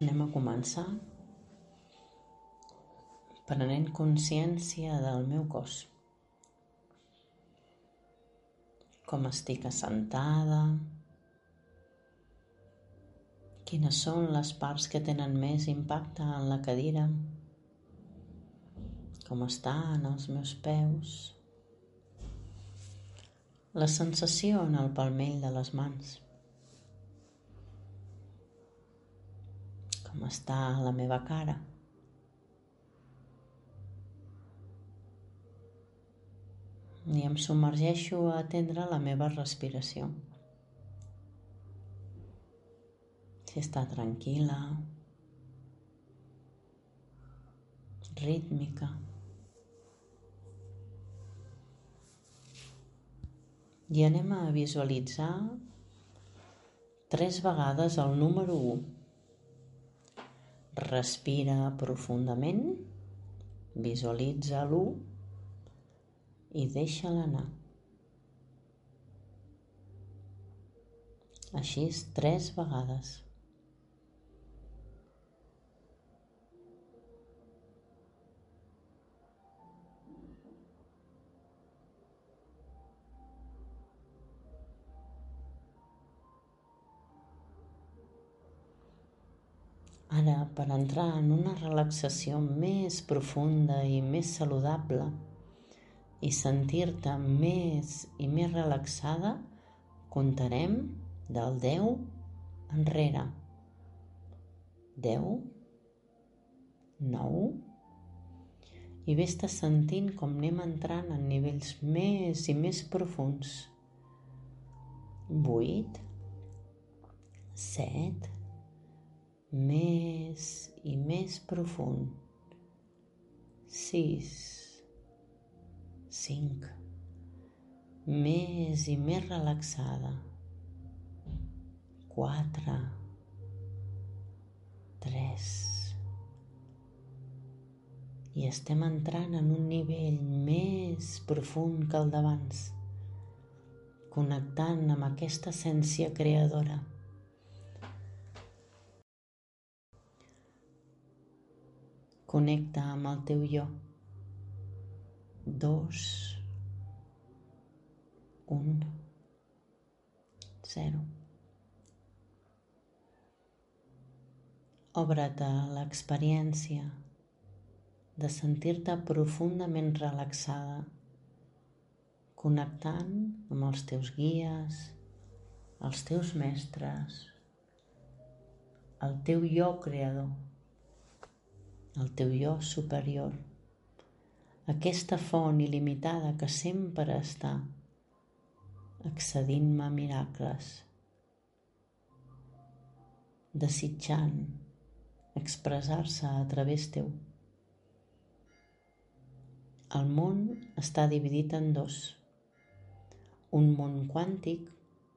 Anem a començar prenent consciència del meu cos. Com estic assentada, quines són les parts que tenen més impacte en la cadira, com estan els meus peus, la sensació en el palmell de les mans. Com està la meva cara. I em submergeixo a atendre la meva respiració. Si està tranquil·la, rítmica. I anem a visualitzar tres vegades el número 1 Respira profundament, visualitza-lo i deixa-la anar. Així tres vegades. Ara, per entrar en una relaxació més profunda i més saludable i sentir-te més i més relaxada, comptarem del 10 enrere. 10, 9, i vés-te sentint com anem entrant en nivells més i més profuns. 8, 7, més i més profund. Sis, cinc, més i més relaxada. Quatre, tres. I estem entrant en un nivell més profund que el d'abans, connectant amb aquesta essència creadora. Connecta amb el teu jo. Dos, un, zero. Obre't a l'experiència de sentir-te profundament relaxada, connectant amb els teus guies, els teus mestres, el teu jo creador el teu jo superior, aquesta font il·limitada que sempre està accedint-me a miracles, desitjant expressar-se a través teu. El món està dividit en dos. Un món quàntic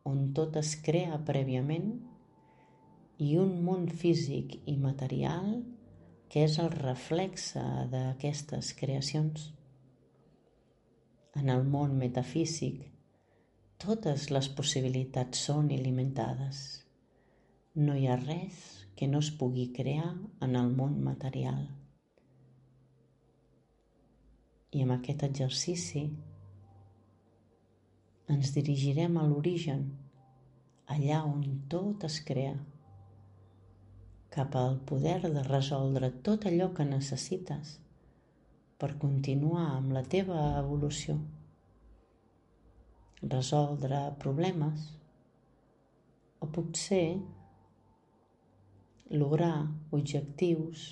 on tot es crea prèviament i un món físic i material que és el reflexe d'aquestes creacions. En el món metafísic, totes les possibilitats són il·limitades. No hi ha res que no es pugui crear en el món material. I amb aquest exercici ens dirigirem a l'origen, allà on tot es crea cap al poder de resoldre tot allò que necessites per continuar amb la teva evolució. Resoldre problemes o potser lograr objectius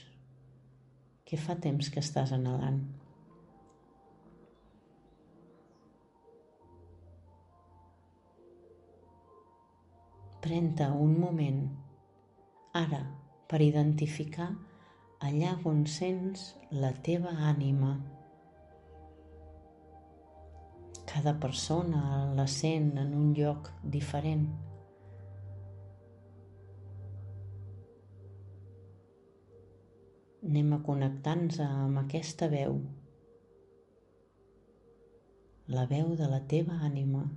que fa temps que estàs anhelant. Pren-te un moment, ara, per identificar allà on sents la teva ànima. Cada persona la sent en un lloc diferent. Anem a connectar-nos amb aquesta veu, la veu de la teva ànima,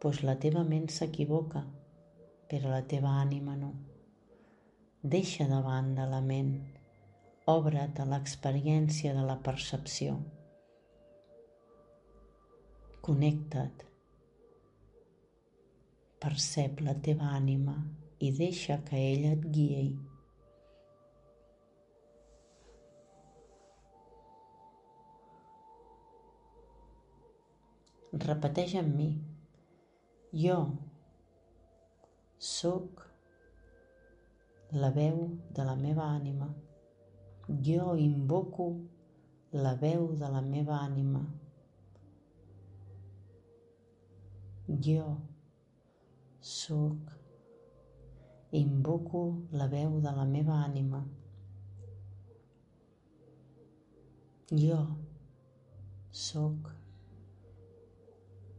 doncs la teva ment s'equivoca, però la teva ànima no. Deixa de banda la ment. Obre't a l'experiència de la percepció. Connecta't. Percep la teva ànima i deixa que ella et guiei. Repeteix amb mi. Jo sóc la veu de la meva ànima. Jo invoco la veu de la meva ànima. Jo sóc invoco la veu de la meva ànima. Jo sóc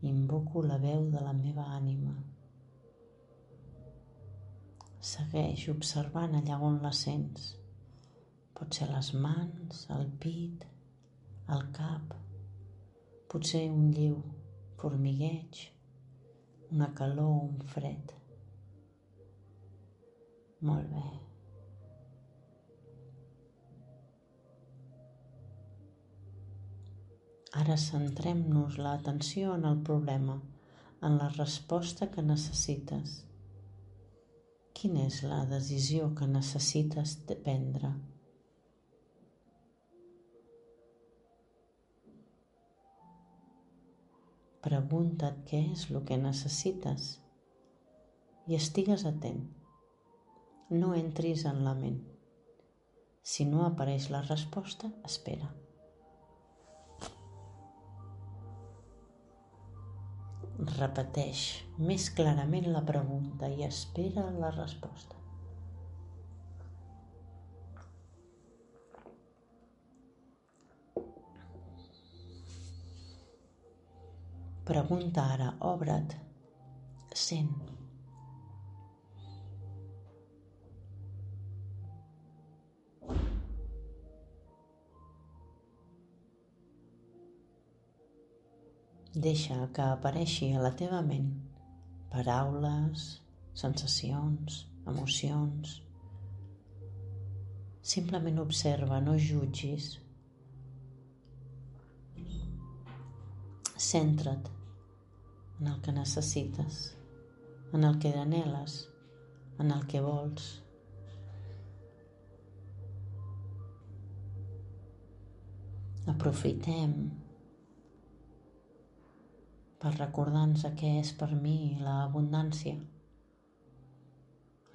Invoco la veu de la meva ànima. Segueix observant allà on la sents. Pot ser les mans, el pit, el cap, potser un lleu formigueig, una calor un fred. Molt bé. Ara centrem-nos l'atenció en el problema, en la resposta que necessites. Quina és la decisió que necessites prendre? Pregunta't què és el que necessites i estigues atent. No entris en la ment. Si no apareix la resposta, espera. Repeteix més clarament la pregunta i espera la resposta. Pregunta ara, obre't, sent. Deixa que apareixi a la teva ment paraules, sensacions, emocions. Simplement observa, no jutgis. Centra't en el que necessites, en el que anheles, en el que vols. Aprofitem per recordar-nos què és per mi l'abundància.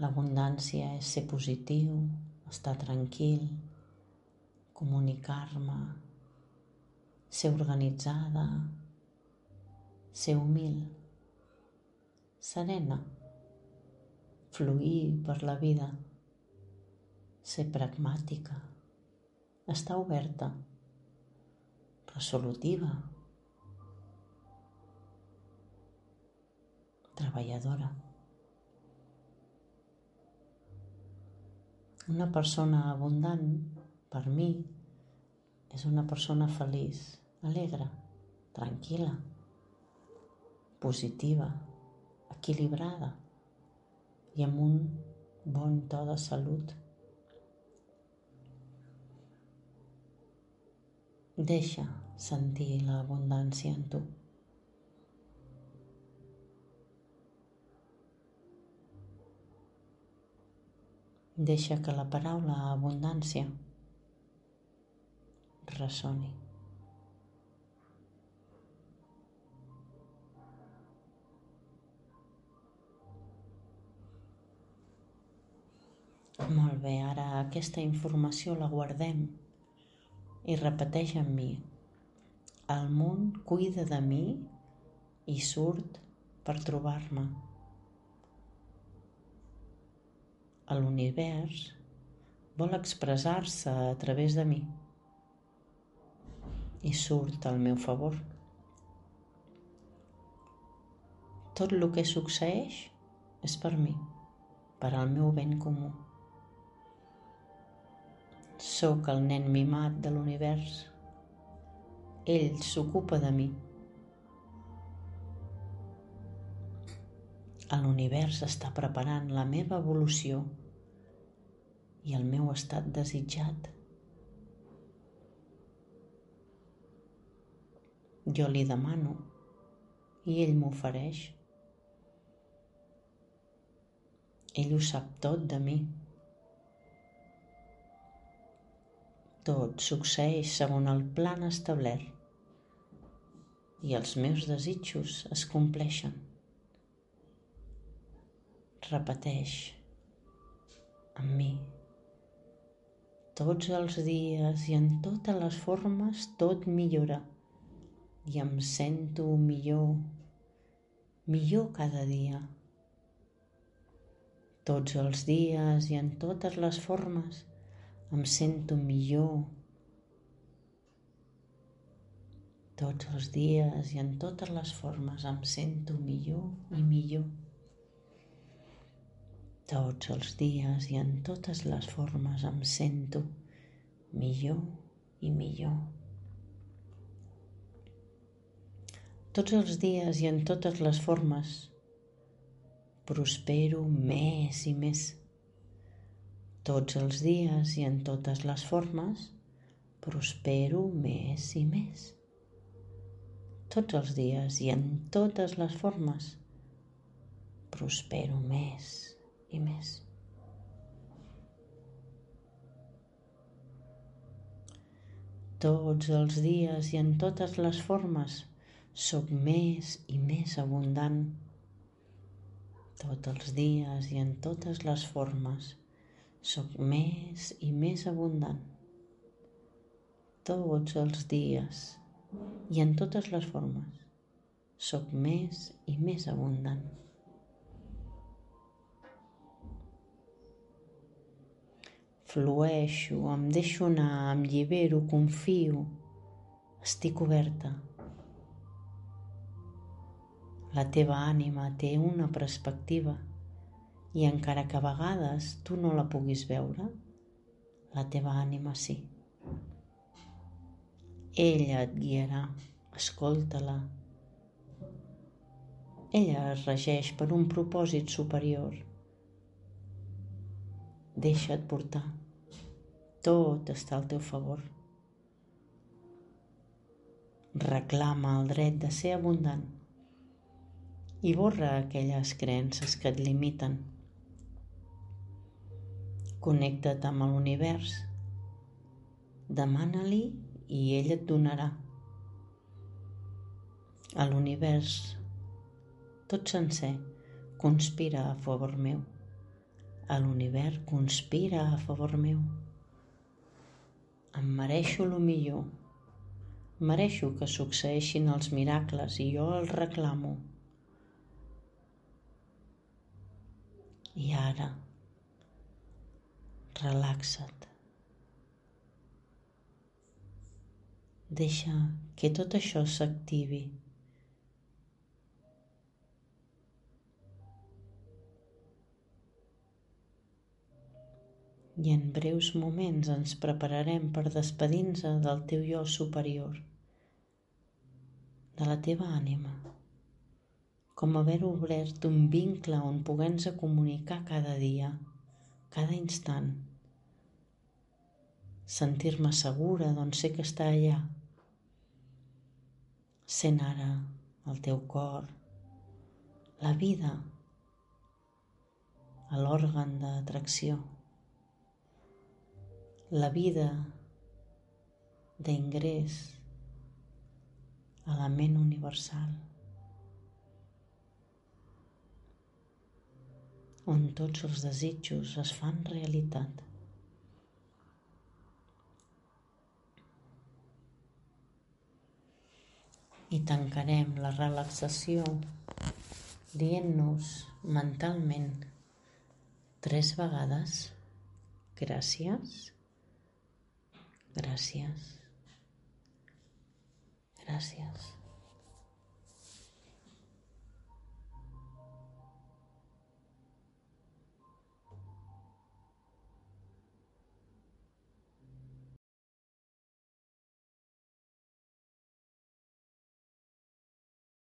L'abundància és ser positiu, estar tranquil, comunicar-me, ser organitzada, ser humil, serena, fluir per la vida, ser pragmàtica, estar oberta, resolutiva, treballadora. Una persona abundant, per mi, és una persona feliç, alegre, tranquil·la, positiva, equilibrada i amb un bon to de salut. Deixa sentir l'abundància en tu. Deixa que la paraula abundància ressoni. Molt bé, ara aquesta informació la guardem i repeteix amb mi. El món cuida de mi i surt per trobar-me. A l'univers vol expressar-se a través de mi i surt al meu favor. Tot el que succeeix és per mi, per al meu ben comú. Sóc el nen mimat de l'univers. Ell s'ocupa de mi. L'univers està preparant la meva evolució i el meu estat desitjat. Jo li demano i ell m'ofereix. Ell ho sap tot de mi. Tot succeeix segons el plan establert i els meus desitjos es compleixen. Repeteix amb mi. Tots els dies i en totes les formes tot millora i em sento millor, millor cada dia. Tots els dies i en totes les formes em sento millor, Tots els dies i en totes les formes em sento millor i millor. Tots els dies i en totes les formes em sento millor i millor. Tots els dies i en totes les formes prospero més i més. Tots els dies i en totes les formes prospero més i més tots els dies i en totes les formes, prospero més i més. Tots els dies i en totes les formes sóc més i més abundant. Tots els dies i en totes les formes sóc més i més abundant. Tots els dies i en totes les formes. Soc més i més abundant. Flueixo, em deixo anar, em llibero, confio, estic oberta. La teva ànima té una perspectiva i encara que a vegades tu no la puguis veure, la teva ànima sí. Ella et guiarà, escolta-la. Ella es regeix per un propòsit superior. Deixa't portar. Tot està al teu favor. Reclama el dret de ser abundant i borra aquelles creences que et limiten. Connecta't amb l'univers. Demana-li i ell et donarà. A l'univers, tot sencer, conspira a favor meu. L'univers conspira a favor meu. Em mereixo el millor. Mereixo que succeeixin els miracles i jo els reclamo. I ara, relaxa't. Deixa que tot això s'activi. I en breus moments ens prepararem per despedir-nos del teu jo superior, de la teva ànima, com haver obert un vincle on puguem-nos comunicar cada dia, cada instant, sentir-me segura, doncs sé que està allà, Sent ara el teu cor, la vida, l'òrgan d'atracció, la vida d'ingrés a la ment universal, on tots els desitjos es fan realitat. i tancarem la relaxació dient-nos mentalment tres vegades gràcies, gràcies, gràcies.